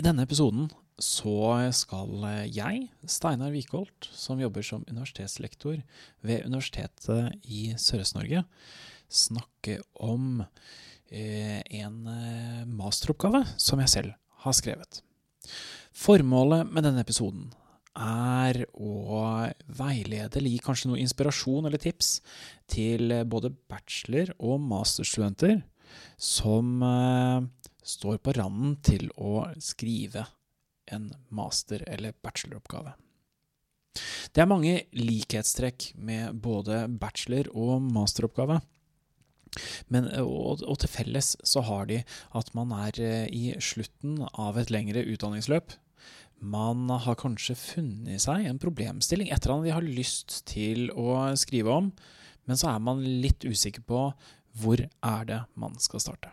I denne episoden så skal jeg, Steinar Wikholt, som jobber som universitetslektor ved Universitetet i Sørøst-Norge, snakke om eh, en eh, masteroppgave som jeg selv har skrevet. Formålet med denne episoden er å veilede eller gi kanskje noe inspirasjon eller tips til både bachelor- og masterstudenter som eh, står på randen til å skrive en master- eller bacheloroppgave. Det er mange likhetstrekk med både bachelor- og masteroppgave. Men, og, til felles så har de at man er eh, i slutten av et lengre utdanningsløp. Man har kanskje funnet seg en problemstilling, et eller annet de har lyst til å skrive om, men så er man litt usikker på hvor er det man skal starte.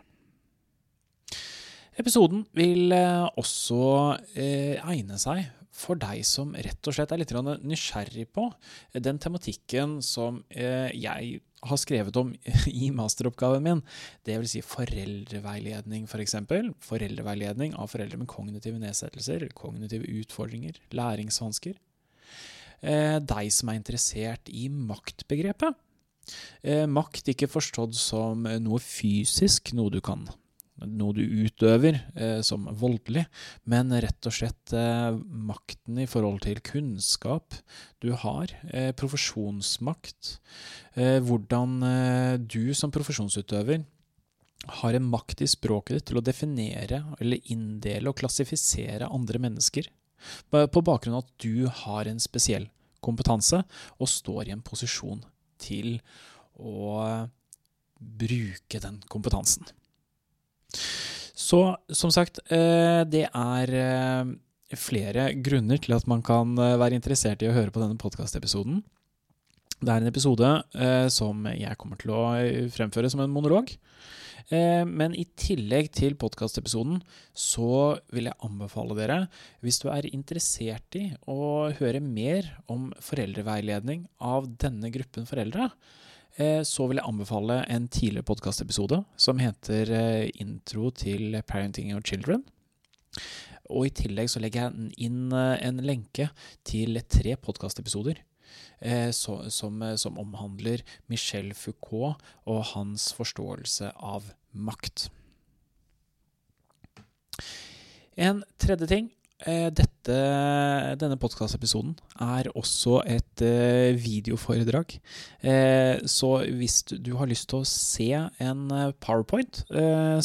Episoden vil eh, også eh, egne seg for deg som rett og slett er litt nysgjerrig på den tematikken som eh, jeg har skrevet om i masteroppgaven min, dvs. Si foreldreveiledning f.eks. For eksempel. foreldreveiledning av foreldre med kognitive nedsettelser, kognitive utfordringer, læringsvansker. Deg som er interessert i maktbegrepet. Makt ikke forstått som noe fysisk, noe du kan noe du utøver eh, som voldelig, men rett og slett eh, makten i forhold til kunnskap du har, eh, profesjonsmakt, eh, hvordan eh, du som profesjonsutøver har en makt i språket ditt til å definere eller inndele og klassifisere andre mennesker, på bakgrunn av at du har en spesiell kompetanse og står i en posisjon til å bruke den kompetansen. Så som sagt, eh, det er eh, flere grunner til at man kan eh, være interessert i å høre på denne podkastepisoden. Det er en episode som jeg kommer til å fremføre som en monolog. Men i tillegg til podkastepisoden så vil jeg anbefale dere, hvis du er interessert i å høre mer om foreldreveiledning av denne gruppen foreldre, så vil jeg anbefale en tidligere podkastepisode som heter eh, Intro til Parenting Your Children. Og i tillegg så legger jeg inn eh, en lenke til tre podkastepisoder som, som omhandler Michel Foucault og hans forståelse av makt. En tredje ting Eh, dette, denne podkastepisoden er også et eh, videoforedrag. Eh, så hvis du har lyst til å se en powerpoint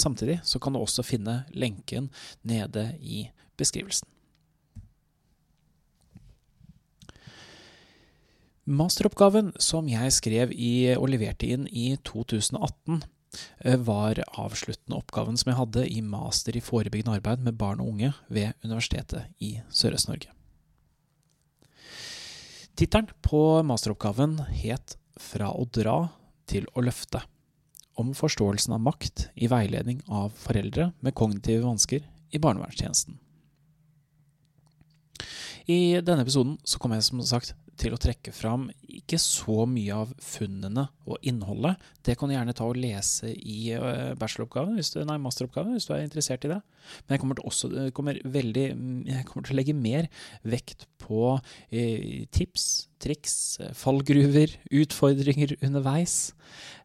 samtidig, så kan du også finne lenken nede i beskrivelsen. Masteroppgaven som jeg skrev i, og leverte inn i 2018, Eh, var avsluttende oppgaven som jeg hadde i master i forebyggende arbeid med barn og unge ved Universitetet i Sørøst-Norge. Tittelen på masteroppgaven het Fra å dra til å løfte. Om forståelsen av makt i veiledning av foreldre med kognitive vansker i barnevernstjenesten. I denne episoden så kommer jeg som sagt til å trekke fram ikke så mye av funnene og innholdet. Det kan du gjerne ta og lese i eh, bacheloroppgaven, nei, masteroppgaven, hvis du er interessert i det. Men jeg kommer til, også, kommer veldig, jeg kommer til å legge mer vekt på eh, tips, triks, fallgruver, utfordringer underveis.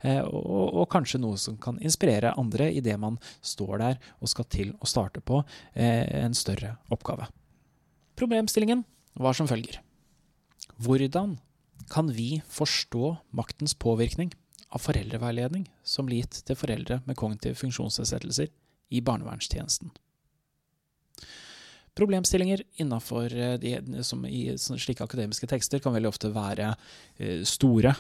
Eh, og, og, kanskje noe som kan inspirere andre idet man står der og skal til å starte på eh, en større oppgave. Problemstillingen var som følger. Hvordan kan vi forstå maktens påvirkning av foreldreveiledning som blir gitt til foreldre med kognitive funksjonsnedsettelser i barnevernstjenesten? Problemstillinger innenfor eh, slike akademiske tekster kan veldig ofte være eh, store,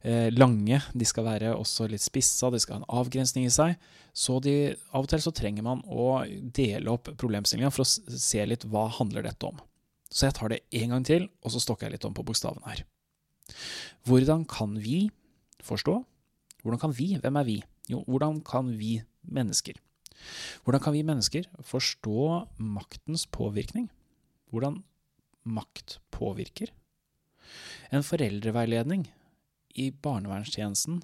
eh, lange, de skal være også litt spissa, de skal ha en avgrensning i seg. Så de, av og til så trenger man å dele opp problemstillinga for å se litt hva handler dette om. Så jeg tar det en gang til, og så stokker jeg litt om på bokstavene her. Hvordan kan vi forstå? Hvordan kan vi, hvem er vi? Jo, hvordan kan vi mennesker? Hvordan kan vi mennesker forstå maktens påvirkning? Hvordan makt påvirker? En foreldreveiledning i barnevernstjenesten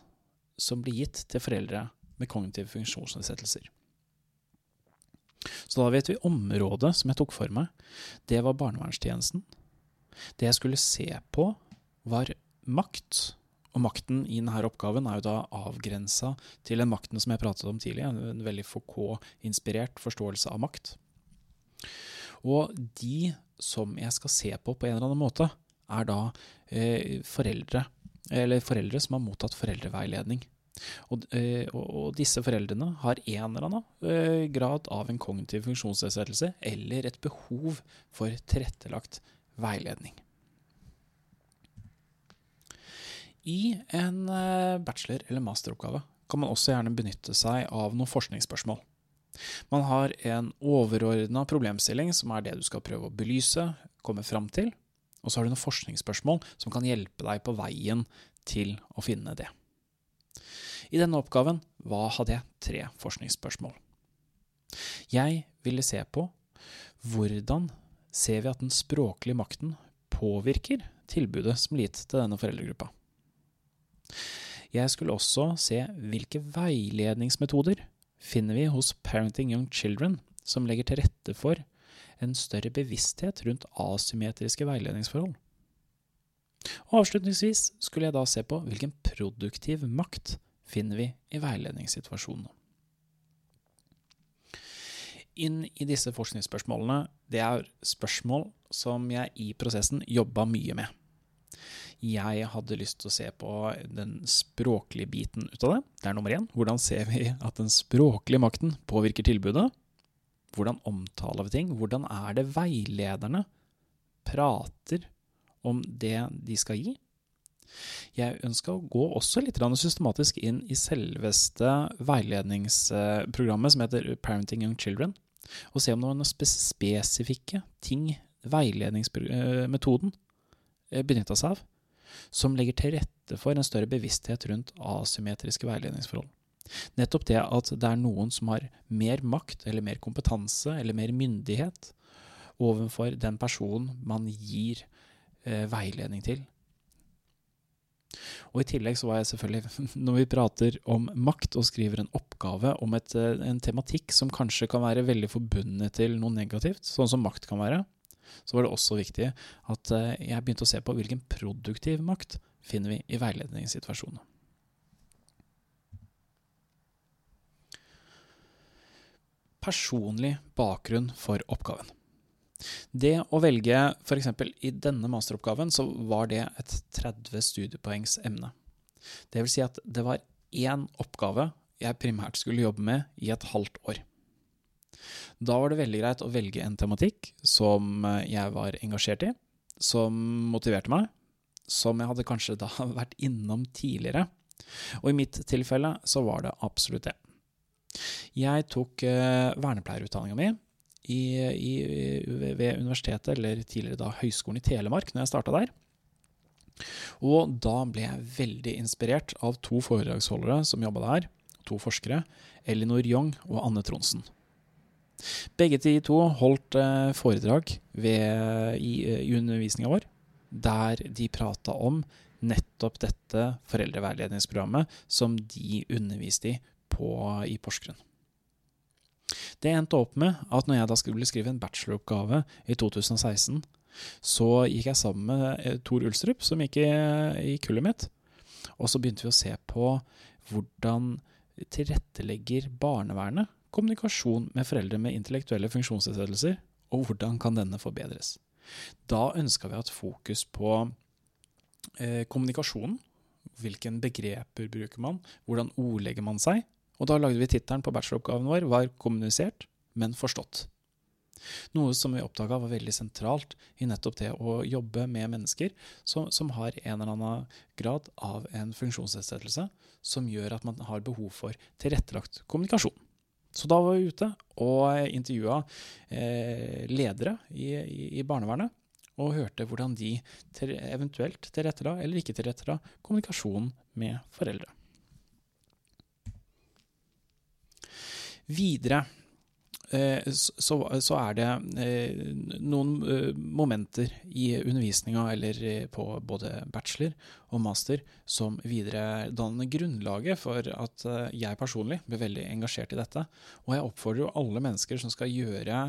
som blir gitt til foreldre med kognitive funksjonsnedsettelser. Så da vet vi området som jeg tok for meg. Det var barnevernstjenesten. Det jeg skulle se på, var makt. Og makten i denne oppgaven er jo da avgrensa til den makten som jeg pratet om tidligere, en veldig Foucault-inspirert forståelse av makt. Og de som jeg skal se på på en eller annen måte, er da eh, foreldre, eller foreldre som har mottatt foreldreveiledning. Og, eh, og, disse foreldrene har en eller annen eh, grad av en kognitiv funksjonsnedsettelse eller et behov for tilrettelagt veiledning. I en eh, bachelor- eller masteroppgave kan man også gjerne benytte seg av noen forskningsspørsmål. Man har en overordna problemstilling, som er det du skal prøve å belyse, komme fram til, og så har du noen forskningsspørsmål som kan hjelpe deg på veien til å finne det. I denne oppgaven hva hadde jeg tre forskningsspørsmål. Jeg ville se på hvordan ser vi at den språklige makten påvirker tilbudet som blir gitt til denne foreldregruppa. Jeg skulle også se hvilke veiledningsmetoder finner vi hos Parenting Young Children som legger til rette for en større bevissthet rundt asymmetriske veiledningsforhold. Og Avslutningsvis skulle jeg da se på hvilken produktiv makt finner vi i veiledningssituasjonene. Inn i disse forskningsspørsmålene, det er spørsmål som jeg i prosessen jobba mye med. Jeg hadde lyst til å se på den språklige biten ut av det. Det er nummer én. Hvordan ser vi at den språklige makten påvirker tilbudet? Hvordan omtaler vi ting? Hvordan er det veilederne prater om det de skal gi? Jeg ønska å gå også litt systematisk inn i selveste veiledningsprogrammet som heter Parenting Young Children, og se om noen spesifikke ting veiledningsmetoden eh, benytta seg av, som legger til rette for en større bevissthet rundt asymmetriske veiledningsforhold. Nettopp det at det er noen som har mer makt eller mer kompetanse eller mer myndighet overfor den personen man gir eh, veiledning til. Og I tillegg så var jeg selvfølgelig, når vi prater om makt og skriver en oppgave om et, eh, en tematikk som kanskje kan være veldig forbundet til noe negativt, sånn som makt kan være, så var det også viktig at eh, jeg begynte å se på hvilken produktiv makt finner vi i veiledningssituasjonen. Personlig bakgrunn for oppgaven. Det å velge f.eks. i denne masteroppgaven, så var det et 30 studiepoengs emne. Det vil si at det var én oppgave jeg primært skulle jobbe med i et halvt år. Da var det veldig greit å velge en tematikk som jeg var engasjert i, som motiverte meg, som jeg hadde kanskje da vært innom tidligere. Og i mitt tilfelle så var det absolutt det. Jeg tok uh, vernepleierutdanninga mi i, i, ved universitetet, eller tidligere da Høgskolen i Telemark, når jeg starta der. Og da ble jeg veldig inspirert av to foredragsholdere som jobba der, to forskere, Elinor Young og Anne Tronsen. Begge de to holdt eh, foredrag ved, i, i undervisninga vår, der de prata om nettopp dette foreldreveiledningsprogrammet som de underviste i på, i Porsgrunn. Det endte opp med at når jeg da skulle skrive en bacheloroppgave i 2016, så gikk jeg sammen med eh, Tor Ulstrup, som gikk i, i kullet mitt, og så begynte vi å se på hvordan tilrettelegger barnevernet kommunikasjon med foreldre med intellektuelle funksjonsnedsettelser, og hvordan kan denne forbedres. Da ønska vi å ha fokus på eh, kommunikasjonen. Hvilke begreper bruker man? Hvordan ordlegger man seg? Og da lagde vi tittelen på bacheloroppgaven vår var 'Kommunisert, men forstått'. Noe som vi oppdaga var veldig sentralt i nettopp det å jobbe med mennesker som, som, har en eller annen grad av en funksjonsnedsettelse som gjør at man har behov for tilrettelagt kommunikasjon. Så da var vi ute og intervjua eh, ledere i, i, i, barnevernet. Og hørte hvordan de eventuelt tilrettela eller ikke tilrettela kommunikasjon med foreldre. Videre Eh, så, er det eh, noen eh, momenter i undervisninga eller på både bachelor og master som videre danner grunnlaget for at jeg personlig blir veldig engasjert i dette. Og jeg oppfordrer jo alle mennesker som skal gjøre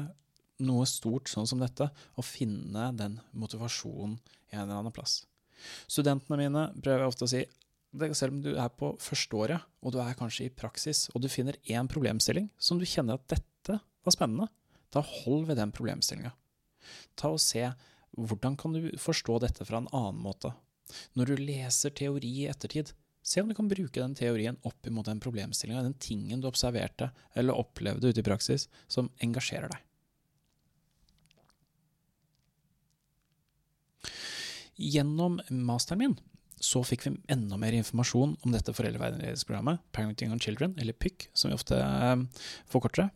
noe stort sånn som dette, å finne den motivasjonen en eller annen plass. Studentene mine prøver ofte å si selv om du er på førsteåret, og du er kanskje i praksis, og du finner én problemstilling som du kjenner at dette var spennende, da hold ved den problemstillinga. Ta og se hvordan kan du forstå dette fra en annen måte. Når du leser teori i ettertid, se om du kan bruke den teorien opp imot den problemstillinga, den tingen du observerte eller opplevde ute i praksis, som engasjerer deg. Gjennom masteren min så fikk vi enda mer informasjon om dette foreldreveiledningsprogrammet, Parenting on Children, eller PYK, som vi ofte eh, forkorter det.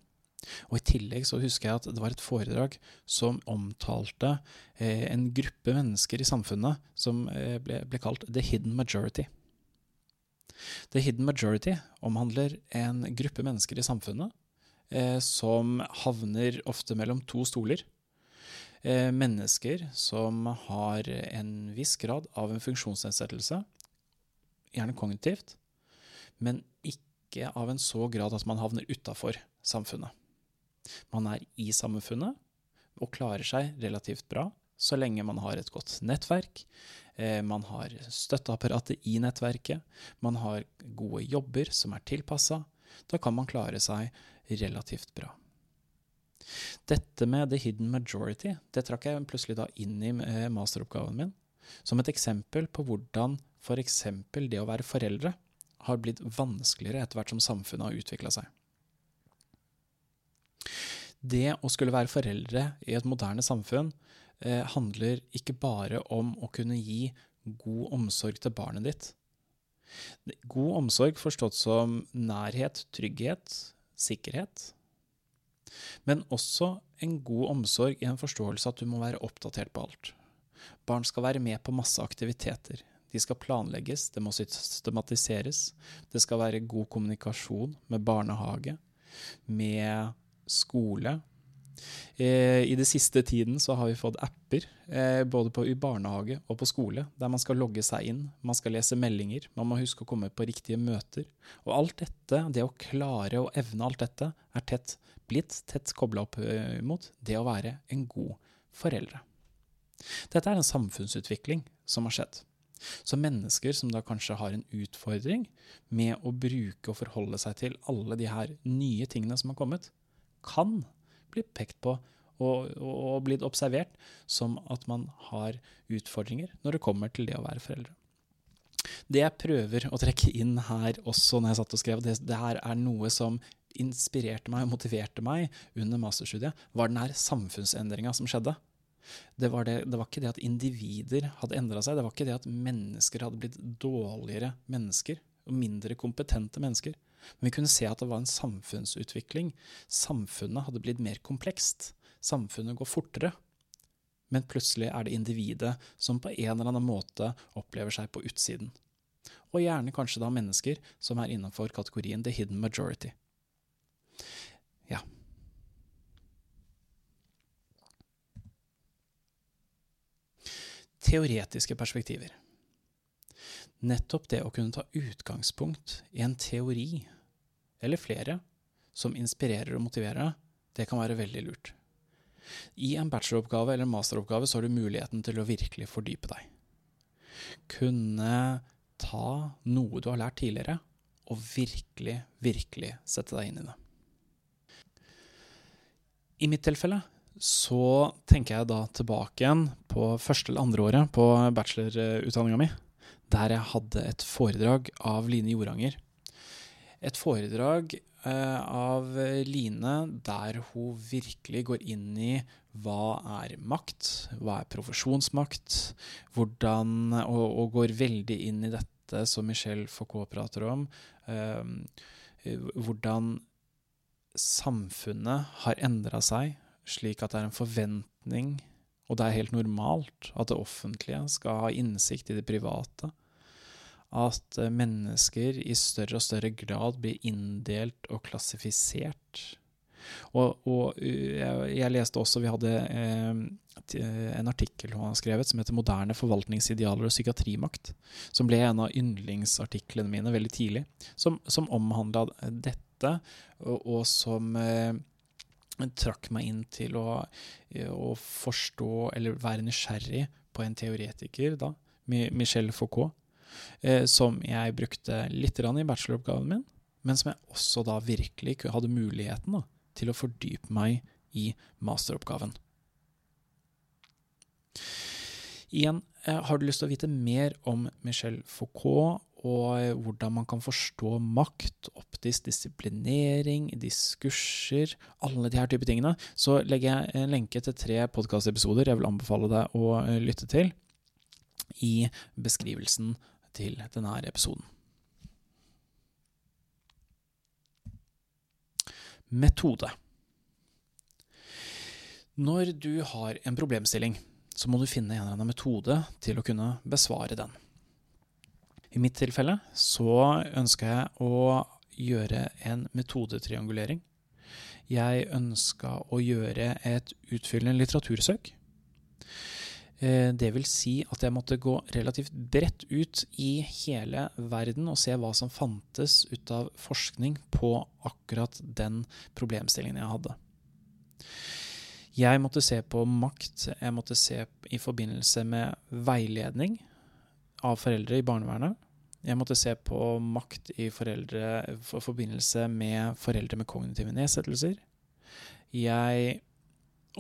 Og I tillegg så husker jeg at det var et foredrag som omtalte eh, en gruppe mennesker i samfunnet som eh, ble, ble, kalt The Hidden Majority. The Hidden Majority omhandler en gruppe mennesker i samfunnet eh, som havner ofte mellom to stoler. Eh, mennesker som har en viss grad av en funksjonsnedsettelse, gjerne kognitivt, men ikke av en så grad at man havner utafor samfunnet. Man er i samfunnet og klarer seg relativt bra så lenge man har et godt nettverk, eh, man har støtteapparatet i nettverket, man har gode jobber som er tilpassa. Da kan man klare seg relativt bra. Dette med the hidden majority det trakk jeg plutselig da inn i eh, masteroppgaven min som et eksempel på hvordan f.eks. det å være foreldre har blitt vanskeligere etter hvert som samfunnet har utvikla seg. Det å skulle være foreldre i et moderne samfunn eh, handler ikke bare om å kunne gi god omsorg til barnet ditt. God omsorg forstått som nærhet, trygghet, sikkerhet. Men også en god omsorg i en forståelse at du må være oppdatert på alt. Barn skal være med på masse aktiviteter. De skal planlegges, det må systematiseres. Det skal være god kommunikasjon med barnehage, med skole. Eh, I det siste tiden så har vi fått apper, eh, både på, i barnehage og på skole, der man skal logge seg inn, man skal lese meldinger, man må huske å komme på riktige møter. Og alt dette, det å klare og evne alt dette, er tett blitt tett kobla opp eh, mot det å være en god foreldre. Dette er en samfunnsutvikling som har skjedd. Så mennesker som da kanskje har en utfordring med å bruke og forholde seg til alle de her nye tingene som har kommet, kan bli pekt på og, og blitt observert som at man har utfordringer når det kommer til det å være foreldre. Det jeg prøver å trekke inn her også når jeg satt og skrev, det, det her er noe som inspirerte meg og motiverte meg under masterstudiet, var den her samfunnsendringa som skjedde. Det var, det, det var, ikke det at individer hadde endra seg, det var ikke det at mennesker hadde blitt dårligere mennesker og mindre kompetente mennesker. Men vi kunne se at det var en samfunnsutvikling. Samfunnet hadde blitt mer komplekst. Samfunnet går fortere. Men plutselig er det individet som på en eller annen måte opplever seg på utsiden. Og gjerne kanskje da mennesker som er innenfor kategorien the hidden majority. Ja. Teoretiske perspektiver. Nettopp det å kunne ta utgangspunkt i en teori eller flere, som inspirerer og motiverer deg, det kan være veldig lurt. I en bacheloroppgave eller masteroppgave så har du muligheten til å virkelig fordype deg. Kunne ta noe du har lært tidligere, og virkelig, virkelig sette deg inn i det. I mitt tilfelle så tenker jeg da tilbake igjen på første eller andre året på bachelorutdanninga mi, der jeg hadde et foredrag av Line Joranger et foredrag eh, av Line der hun virkelig går inn i hva er makt, hva er profesjonsmakt, hvordan, og, og går veldig inn i dette som Michel Foucault prater om, eh, hvordan samfunnet har endra seg slik at det er en forventning, og det er helt normalt, at det offentlige skal ha innsikt i det private at eh, mennesker i større og større grad blir inndelt og klassifisert. Og, og jeg, jeg, leste også Vi hadde eh, en artikkel han har skrevet som heter 'Moderne forvaltningsidealer og psykiatrimakt', som ble en av yndlingsartiklene mine veldig tidlig, som, som omhandla dette, og, og som eh, trakk meg inn til å, å, forstå, eller være nysgjerrig på en teoretiker, da, Michel Foucault eh, som jeg brukte litt i bacheloroppgaven min, men som jeg også da virkelig hadde muligheten da, til å fordype meg i masteroppgaven. Igjen, eh, har du lyst til å vite mer om Michel Foucault og eh, hvordan man kan forstå makt, optisk disiplinering, diskurser, alle de her type tingene, så legger jeg en lenke til tre podkastepisoder jeg vil anbefale deg å eh, lytte til i beskrivelsen til denne episoden. Metode. Når du har en problemstilling, så må du finne en eller annen metode til å kunne besvare den. I mitt tilfelle så ønska jeg å gjøre en metodetriangulering. Jeg ønska å gjøre et utfyllende litteratursøk det vil si at jeg måtte gå relativt bredt ut i hele verden og se hva som fantes ut av forskning på akkurat den problemstillingen jeg hadde. Jeg måtte se på makt, jeg måtte se i forbindelse med veiledning av foreldre i barnevernet. Jeg måtte se på makt i foreldre, for forbindelse med foreldre med kognitive nedsettelser. Jeg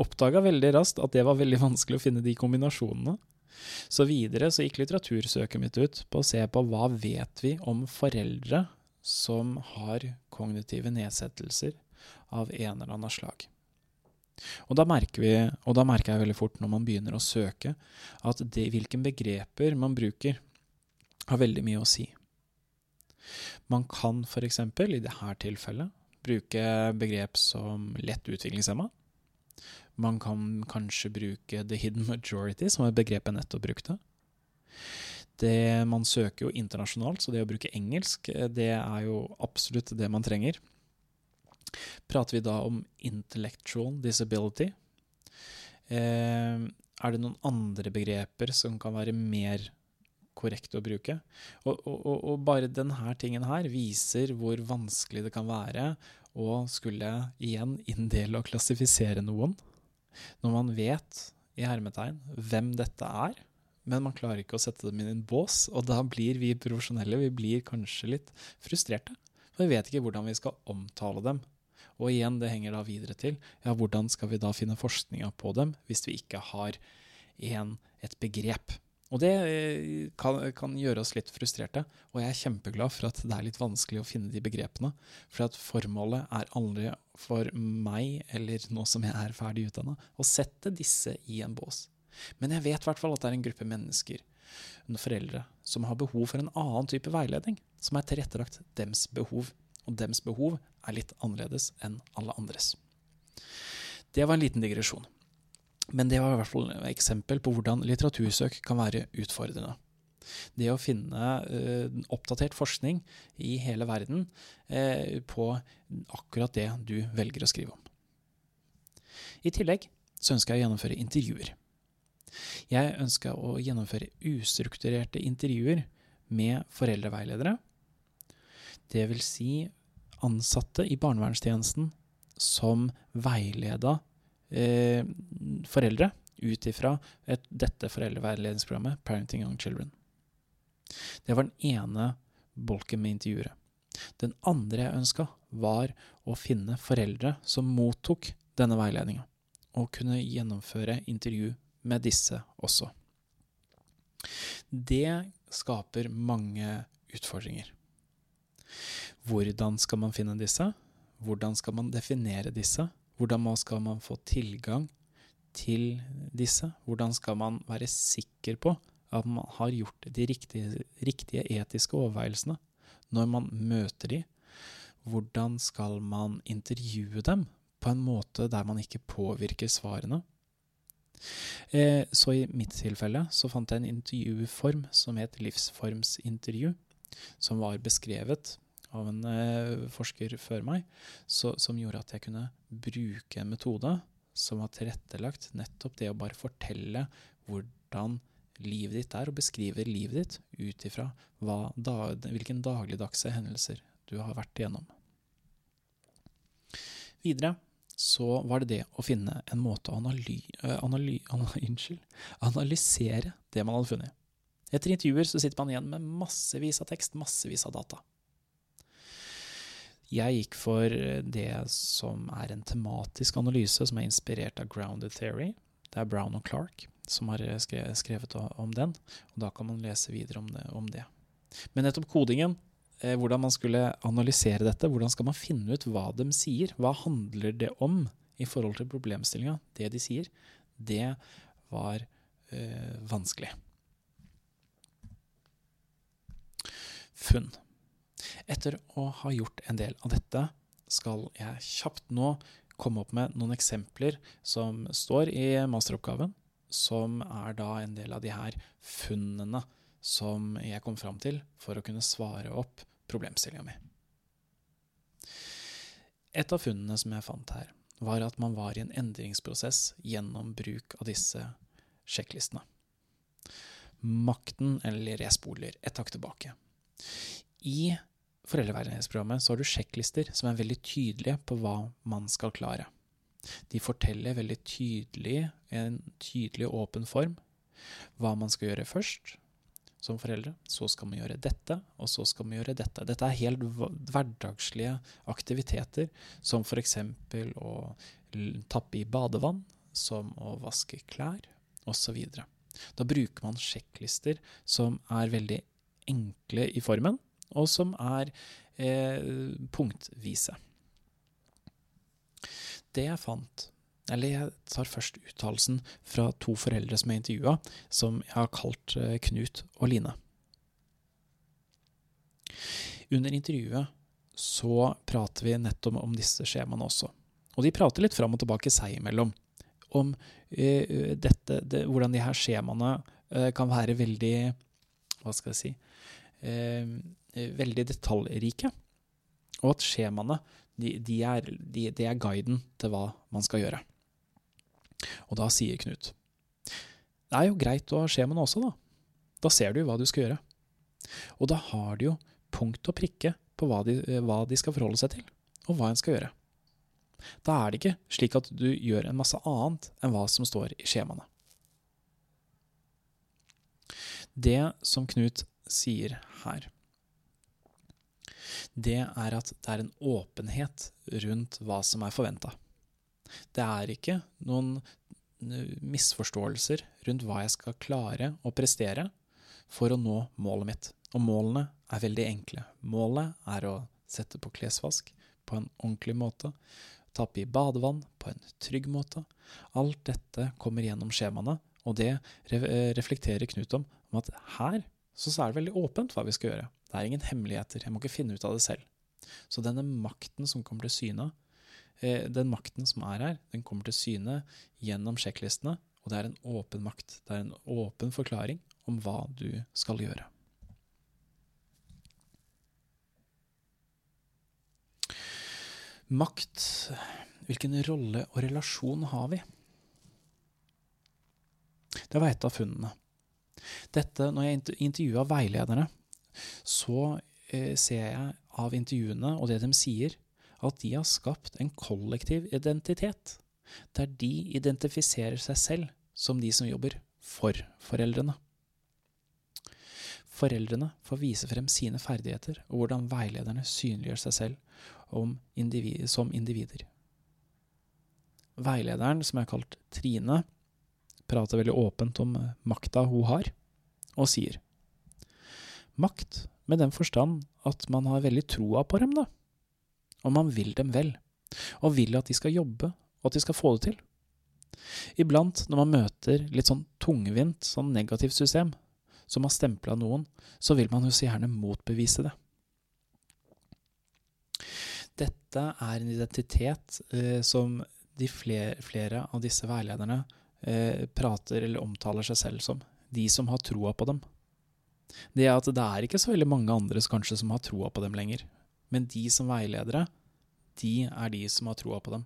oppdaga veldig raskt at det var veldig vanskelig å finne de kombinasjonene. Så videre så gikk litteratursøket mitt ut på å se på hva vet vi om foreldre som har kognitive nedsettelser av en eller annen slag. Og da merker vi, og da merker jeg veldig fort når man begynner å søke, at det, hvilke begreper man bruker, har veldig mye å si. Man kan f.eks. i dette tilfellet bruke begrep som lett utviklingshemma, man kan kanskje bruke the hidden majority, som er begrepet nettopp brukte. Det, man søker jo internasjonalt, så det å bruke engelsk, eh, det er jo absolutt det man trenger. Prater vi da om intellectual disability? Eh, er det noen andre begreper som kan være mer korrekte å bruke? Og, og, og bare denne tingen her viser hvor vanskelig det kan være å skulle igjen inndele og klassifisere noen. Når man vet i hermetegn hvem dette er, men man klarer ikke å sette dem inn i en bås, og da blir vi profesjonelle vi blir kanskje litt frustrerte. For vi vet ikke hvordan vi skal omtale dem. Og igjen, det henger da videre til ja, hvordan skal vi da finne forskninga på dem hvis vi ikke har en, et begrep og det eh, kan, kan, gjøre oss litt frustrerte, og jeg er kjempeglad for at det er litt vanskelig å finne de begrepene. For at formålet er aldri for meg, eller nå som jeg er ferdig utdanna, å sette disse i en bås. Men jeg vet i hvert fall at det er en gruppe mennesker, foreldre, som har behov for en annen type veiledning, som er tilrettelagt dems behov. Og dems behov er litt annerledes enn alle andres. Det var en liten digresjon. Men det var i hvert fall et eksempel på hvordan litteratursøk kan være utfordrende. Det å finne uh, oppdatert forskning i hele verden uh, på akkurat det du velger å skrive om. I tillegg så ønsker jeg å gjennomføre intervjuer. Jeg ønsker å gjennomføre ustrukturerte intervjuer med foreldreveiledere. Det vil si ansatte i barnevernstjenesten som veileda eh, foreldre ut ifra dette foreldreveiledningsprogrammet, Parenting Young Children. Det var den ene bolken med intervjuere. Den andre jeg ønska, var å finne foreldre som mottok denne veiledninga, og kunne gjennomføre intervju med disse også. Det skaper mange utfordringer. Hvordan skal man finne disse? hvordan skal man definere disse? Hvordan skal man få tilgang til disse? Hvordan skal man være sikker på at man har gjort de riktige, riktige etiske overveielsene når man møter de? Hvordan skal man intervjue dem på en måte der man ikke påvirker svarene? Eh, så i mitt tilfelle så fant jeg en intervjuform som het livsformsintervju, som var beskrevet av en eh, forsker før meg, så, som gjorde at jeg kunne bruke en metode som var tilrettelagt nettopp det å bare fortelle hvordan livet ditt er, og beskrive livet ditt ut ifra da, hvilken dagligdagse hendelser du har vært igjennom. Videre så var det det å finne en måte å analy, eh, analy, analy, analysere det man hadde funnet. Etter intervjuer så sitter man igjen med massevis av tekst, massevis av data. Jeg gikk for det som er en tematisk analyse som er inspirert av grounded theory. Det er Brown og Clark som har skrevet om den, og da kan man lese videre om det. Om det. Men nettopp kodingen, eh, hvordan man skulle analysere dette, hvordan skal man finne ut hva de sier, hva handler det om i forhold til problemstillinga, det de sier, det var øh, vanskelig. Funn. Etter å ha gjort en del av dette, skal jeg kjapt nå komme opp med noen eksempler som står i masteroppgaven, som er da en del av de her funnene som jeg kom fram til for å kunne svare opp problemstillinga mi. Et av funnene som jeg fant her, var at man var i en endringsprosess gjennom bruk av disse sjekklistene. Makten, eller jeg spoler et takk tilbake. I foreldreveiledningsprogrammet så har du sjekklister som er veldig tydelige på hva man skal klare. De forteller veldig tydelig, en tydelig og åpen form, hva man skal gjøre først som foreldre. Så skal man gjøre dette, og så skal man gjøre dette. Dette er helt hverdagslige aktiviteter, som f.eks. å tappe i badevann, som å vaske klær, osv. Da bruker man sjekklister som er veldig enkle i formen, og som er eh, punktvise. Det jeg fant eller jeg tar først uttalelsen fra to foreldre som jeg intervjua, som jeg har kalt eh, Knut og Line. Under intervjuet så prater vi nettopp om disse skjemaene også. Og de prater litt fram og tilbake seg imellom om uh, dette, det, hvordan de her skjemaene uh, kan være veldig Hva skal jeg si uh, veldig detaljrike. Og at skjemaene de, de, er, de, de, er, guiden til hva man skal gjøre. Og da sier Knut Det er jo greit å ha skjemaene også, da. Da ser du hva du skal gjøre. Og da har de jo punkt og prikke på hva de, hva de skal forholde seg til, og hva en skal gjøre. Da er det ikke slik at du gjør en masse annet enn hva som står i skjemaene. Det som Knut sier her, det er at det er en åpenhet rundt hva som er forventa. Det er ikke noen misforståelser rundt hva jeg skal klare å prestere for å nå målet mitt. Og målene er veldig enkle. Målet er å sette på klesvask på en ordentlig måte, tappe i badevann på en trygg måte. Alt dette kommer gjennom skjemaene, og det reflekterer Knut om, om at her så er det veldig åpent hva vi skal gjøre. Det er ingen hemmeligheter. Jeg må ikke finne ut av det selv. Så denne makten som kommer til syne, eh, den makten som er her, den kommer til syne gjennom sjekklistene, og det er en åpen makt. Det er en åpen forklaring om hva du skal gjøre. Makt, hvilken rolle og relasjon har vi? Det var et av funnene. Dette, når jeg intervjua veilederne, så eh, ser jeg av intervjuene og det de sier, at de har skapt en kollektiv identitet, der de identifiserer seg selv som de som jobber for foreldrene. Foreldrene får vise frem sine ferdigheter og hvordan veilederne synliggjør seg selv individ, som individer. Veilederen, som er kalt Trine, prater veldig åpent om makta hun har, og sier Makt med den forstand at man har veldig troa på dem, da. og man vil dem vel, og vil at de skal jobbe, og at de skal få det til. Iblant, når man møter litt sånn tungvint, sånn negativt system, som har stempla noen, så vil man jo så gjerne motbevise det. Dette er en identitet eh, som de flere, flere, av disse veilederne eh, prater eller omtaler seg selv som. De som har troa på dem. Det er at det er ikke så veldig mange andre kanskje som har troa på dem lenger. Men de som veiledere, de er de som har troa på dem.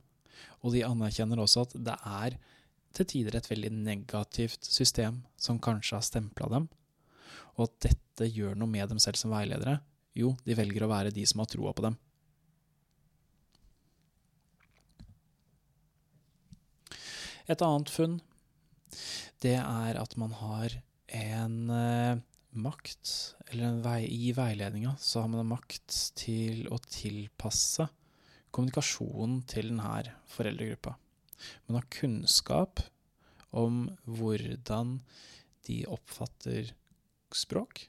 Og de anerkjenner også at det er til tider et veldig negativt system som kanskje har stempla dem, og at dette gjør noe med dem selv som veiledere. Jo, de velger å være de som har troa på dem. Et annet funn, det er at man har en eh, makt, eller vei, i veiledninga så har man makt til å tilpasse kommunikasjonen til denne foreldregruppa. Man har kunnskap om hvordan de oppfatter språk.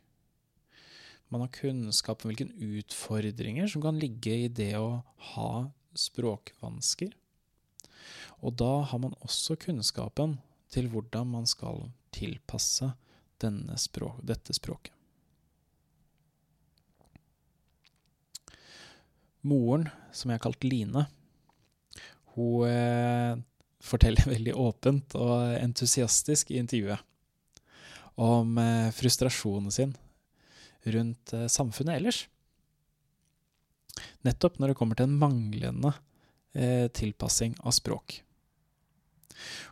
Man har kunnskap om hvilke utfordringer som kan ligge i det å ha språkvansker. Og da har man også kunnskapen til hvordan man skal tilpasse språk, dette språket. Moren, som jeg har kalt Line, hun eh, forteller veldig åpent og entusiastisk i intervjuet om eh, frustrasjonen sin rundt eh, samfunnet ellers. Nettopp når det kommer til en manglende eh, tilpassing av språk.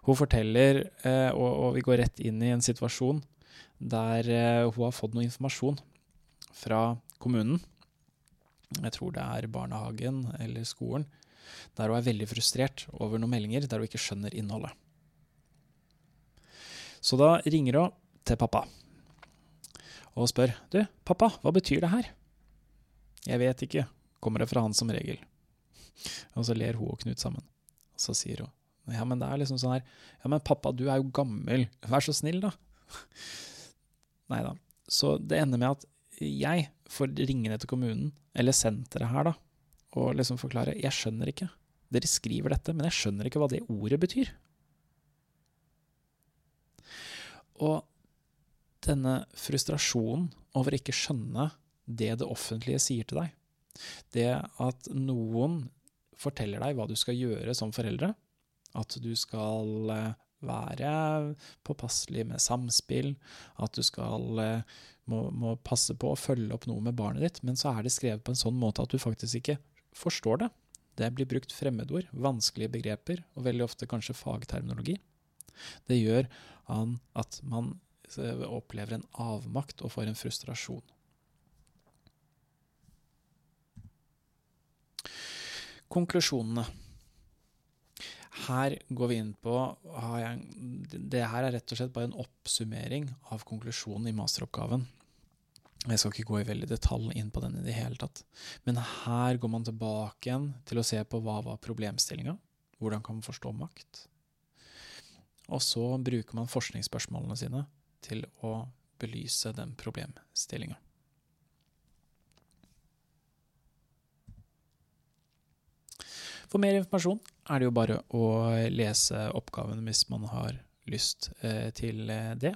Hun forteller, eh, og, og, vi går rett inn i en situasjon der eh, hun har fått noe informasjon fra kommunen. Jeg tror det er barnehagen eller skolen. Der hun er veldig frustrert over noen meldinger der hun ikke skjønner innholdet. Så da ringer hun til pappa og spør Du, pappa, hva betyr det her? Jeg vet ikke, kommer det fra han som regel. Og så ler hun og Knut sammen. Og så sier hun ja, men det er liksom sånn her Ja, men pappa, du er jo gammel. Vær så snill, da. Nei da. Så det ender med at jeg får ringe ned til kommunen, eller senteret her, da, og liksom forklare Jeg skjønner ikke. Dere skriver dette, men jeg skjønner ikke hva det ordet betyr. Og denne frustrasjonen over ikke skjønne det det offentlige sier til deg, det at noen forteller deg hva du skal gjøre som foreldre, at du skal eh, være påpasselig med samspill, at du skal eh, må, må, passe på å følge opp noe med barnet ditt, men så er det skrevet på en sånn måte at du faktisk ikke forstår det. Det blir brukt fremmedord, vanskelige begreper, og veldig ofte kanskje fagterminologi. Det gjør at man eh, opplever en avmakt og får en frustrasjon. Konklusjonene. Her går vi inn på Det her er rett og slett bare en oppsummering av konklusjonen i masteroppgaven. Jeg skal ikke gå i veldig detalj inn på den i det hele tatt. Men her går man tilbake igjen til å se på hva var problemstillinga. Hvordan kan man forstå makt? Og så bruker man forskningsspørsmålene sine til å belyse den problemstillinga. For mer informasjon er det jo bare å lese oppgaven hvis man har lyst eh, til eh, det.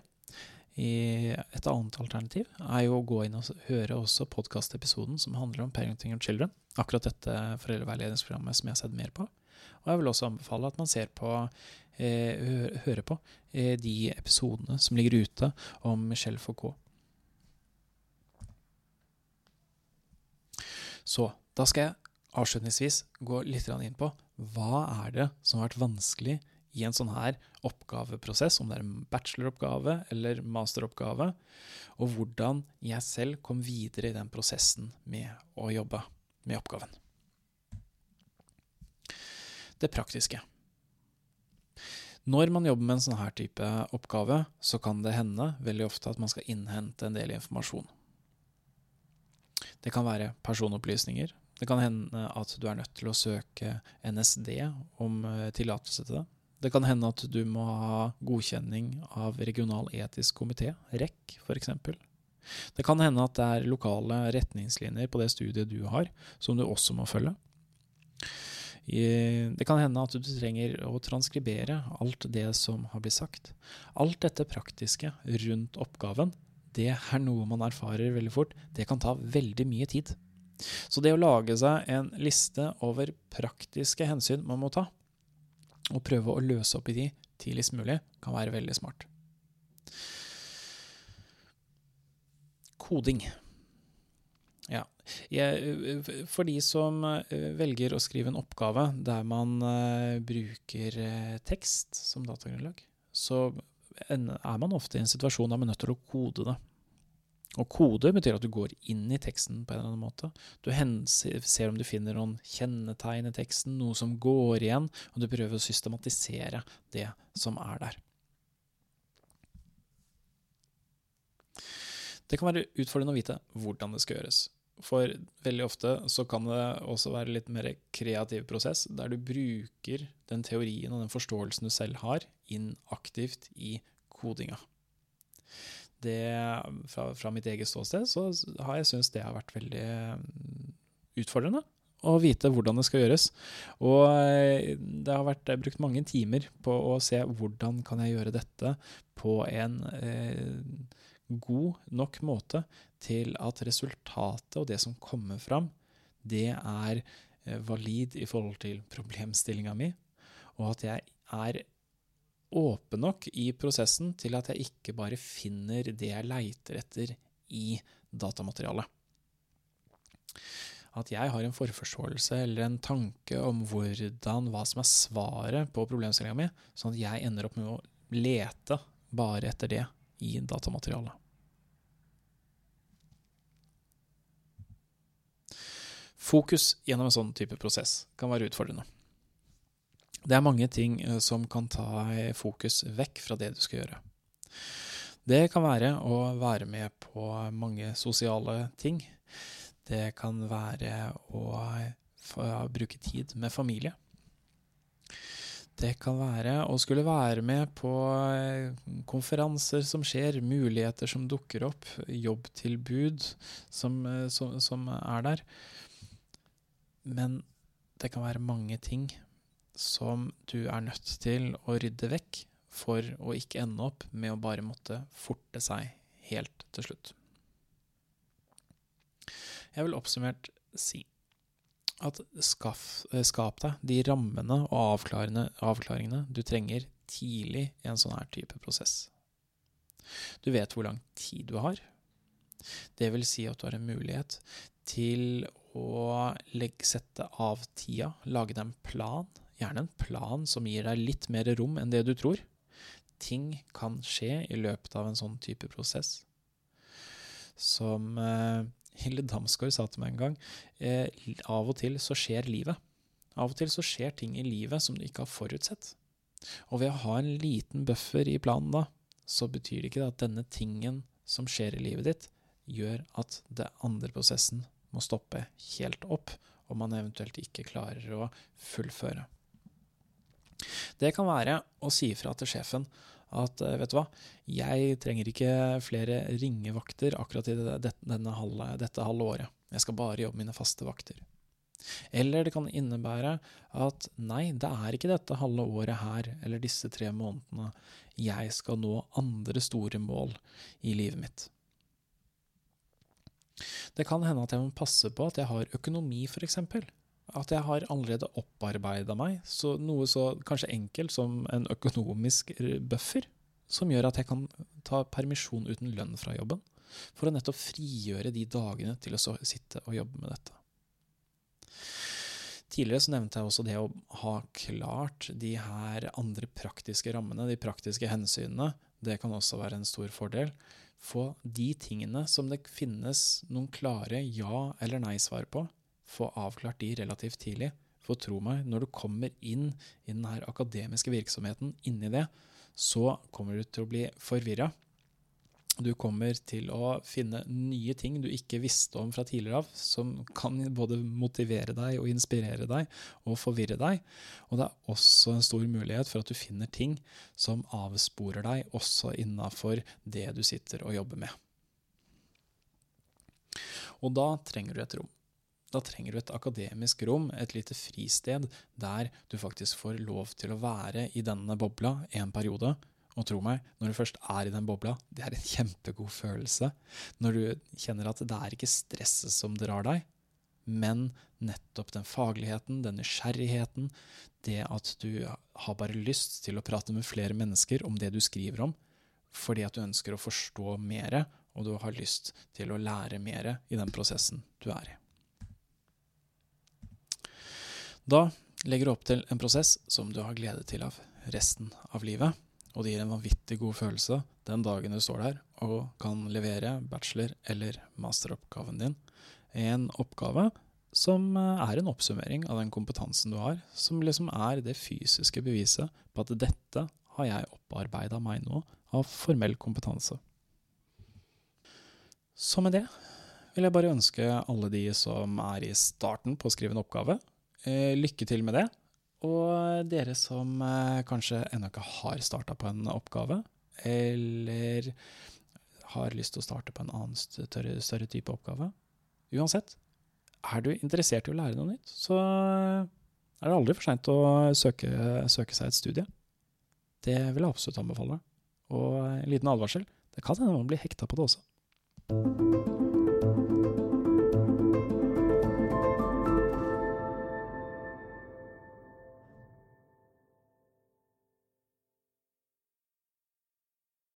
Et annet alternativ er jo å gå inn og høre også podkastepisoden som handler om Parenting of Children. Akkurat dette foreldreveiledningsprogrammet som jeg har sett mer på. Og jeg vil også anbefale at man ser på, eh, hører på de episodene som ligger ute om Michel Foucault. Så da skal jeg avslutningsvis gå litt inn på hva er det som har vært vanskelig i en sånn her oppgaveprosess, om det er en bacheloroppgave eller masteroppgave, og hvordan jeg selv kom videre i den prosessen med å jobbe med oppgaven. Det praktiske. Når man jobber med en sånn her type oppgave, så kan det hende veldig ofte at man skal innhente en del informasjon. Det kan være personopplysninger, det kan hende at du er nødt til å søke NSD om eh, tillatelse til det. Det kan hende at du må ha godkjenning av regional etisk komité, REC f.eks. Det kan hende at det er lokale retningslinjer på det studiet du har, som du også må følge. Det kan hende at du trenger å transkribere alt det som har blitt sagt. Alt dette praktiske rundt oppgaven, det er noe man erfarer veldig fort. Det kan ta veldig mye tid. Så det å lage seg en liste over praktiske hensyn man må ta, og prøve å løse opp i de tidligst mulig, kan være veldig smart. Koding. Ja. For de som eh, velger å skrive en oppgave der man eh, bruker eh, tekst som datagrunnlag, så er man ofte i en situasjon der man er nødt til å kode det. Og kode betyr at du går inn i teksten på en eller annen måte. Du ser om du finner noen kjennetegn i teksten, noe som går igjen, og du prøver å systematisere det som er der. Det kan være utfordrende å vite hvordan det skal gjøres. For veldig ofte så kan det også være litt mer kreativ prosess, der du bruker den teorien og den forståelsen du selv har, inn aktivt i kodinga. Det, fra, fra mitt eget ståsted så har jeg syntes det har vært veldig mm, utfordrende å vite hvordan det skal gjøres. Og eh, det har vært brukt mange timer på å se hvordan kan jeg gjøre dette på en eh, god nok måte til at resultatet og det som kommer fram, det er eh, valid i forhold til problemstillinga mi, og at jeg er åpen nok i prosessen til at jeg ikke bare finner det jeg leiter etter i datamaterialet. At jeg har en forforståelse eller en tanke om hvordan, hva som er svaret på problemstillinga mi, sånn at jeg ender opp med å lete bare etter det i datamaterialet. Fokus gjennom en sånn type prosess kan være utfordrende. Det er mange ting eh, som kan ta fokus vekk fra det du skal gjøre. Det kan være å være med på mange sosiale ting. Det kan være å bruke tid med familie. Det kan være å skulle være med på eh, konferanser som skjer, muligheter som dukker opp, jobbtilbud som, eh, som, som er der. Men det kan være mange ting som du er nødt til å rydde vekk for å ikke ende opp med å bare måtte forte seg helt til slutt. Jeg vil oppsummert si at skaff, eh, skap deg de rammene og avklaringene du trenger tidlig i en sånn her type prosess. Du vet hvor lang tid du har. Det vil si at du har en mulighet til å legge, sette av tida, lage deg en plan. Gjerne en plan som gir deg litt mer rom enn det du tror. Ting kan skje i løpet av en sånn type prosess. Som eh, Hilde Damsgaard sa til meg en gang, eh, av og til så skjer livet. Av og til så skjer ting i livet som du ikke har forutsett. Og ved å ha en liten buffer i planen da, så betyr det ikke at denne tingen som skjer i livet ditt, gjør at det andre prosessen må stoppe helt opp, og man eventuelt ikke klarer å fullføre. Det kan være å si ifra til sjefen at eh, vet du hva, jeg trenger ikke flere ringevakter akkurat i denne halve, dette halve året. Jeg skal bare jobbe mine faste vakter. Eller det kan innebære at nei, det er ikke dette halve året her eller disse tre månedene jeg skal nå andre store mål i livet mitt. Det kan hende at jeg må passe på at jeg har økonomi, f.eks. At jeg har allerede opparbeida meg så noe så kanskje enkelt som en økonomisk buffer, som gjør at jeg kan ta permisjon uten lønn fra jobben, for å nettopp frigjøre de dagene til å sitte og jobbe med dette. Tidligere så nevnte jeg også det å ha klart de her andre praktiske rammene, de praktiske hensynene. Det kan også være en stor fordel få de tingene som det finnes noen klare ja- eller nei-svar på, få avklart de relativt tidlig. For tro meg, når du kommer inn i den her akademiske virksomheten, inni det, så kommer du til å bli forvirra. Du kommer til å finne nye ting du ikke visste om fra tidligere av, som kan både motivere deg og inspirere deg og forvirre deg. Og det er også en stor mulighet for at du finner ting som avsporer deg, også innafor det du sitter og jobber med. Og da trenger du et rom. Da trenger du et akademisk rom, et lite fristed, der du faktisk får lov til å være i denne bobla en periode. Og tro meg, når du først er i den bobla, det er en kjempegod følelse. Når du kjenner at det er ikke stresset som drar deg, men nettopp den fagligheten, den nysgjerrigheten, det at du har bare lyst til å prate med flere mennesker om det du skriver om, fordi at du ønsker å forstå mer, og du har lyst til å lære mer i den prosessen du er i. Da legger du opp til en prosess som du har glede til av resten av livet. Og det gir en vanvittig god følelse den dagen du står der og kan levere bachelor- eller masteroppgaven din. En oppgave som er en oppsummering av den kompetansen du har, som liksom er det fysiske beviset på at dette har jeg opparbeida meg nå av formell kompetanse. Så med det vil jeg bare ønske alle de som er i starten på å skrive en oppgave, Eh, lykke til med det. Og dere som eh, kanskje ennå ikke har starta på en oppgave, eller har lyst til å starte på en annen større, større type oppgave Uansett, er du interessert i å lære noe nytt, så er det aldri for seint å søke, søke, seg et studie. Det vil jeg absolutt anbefale. Og en liten advarsel, det kan hende man blir hekta på det også.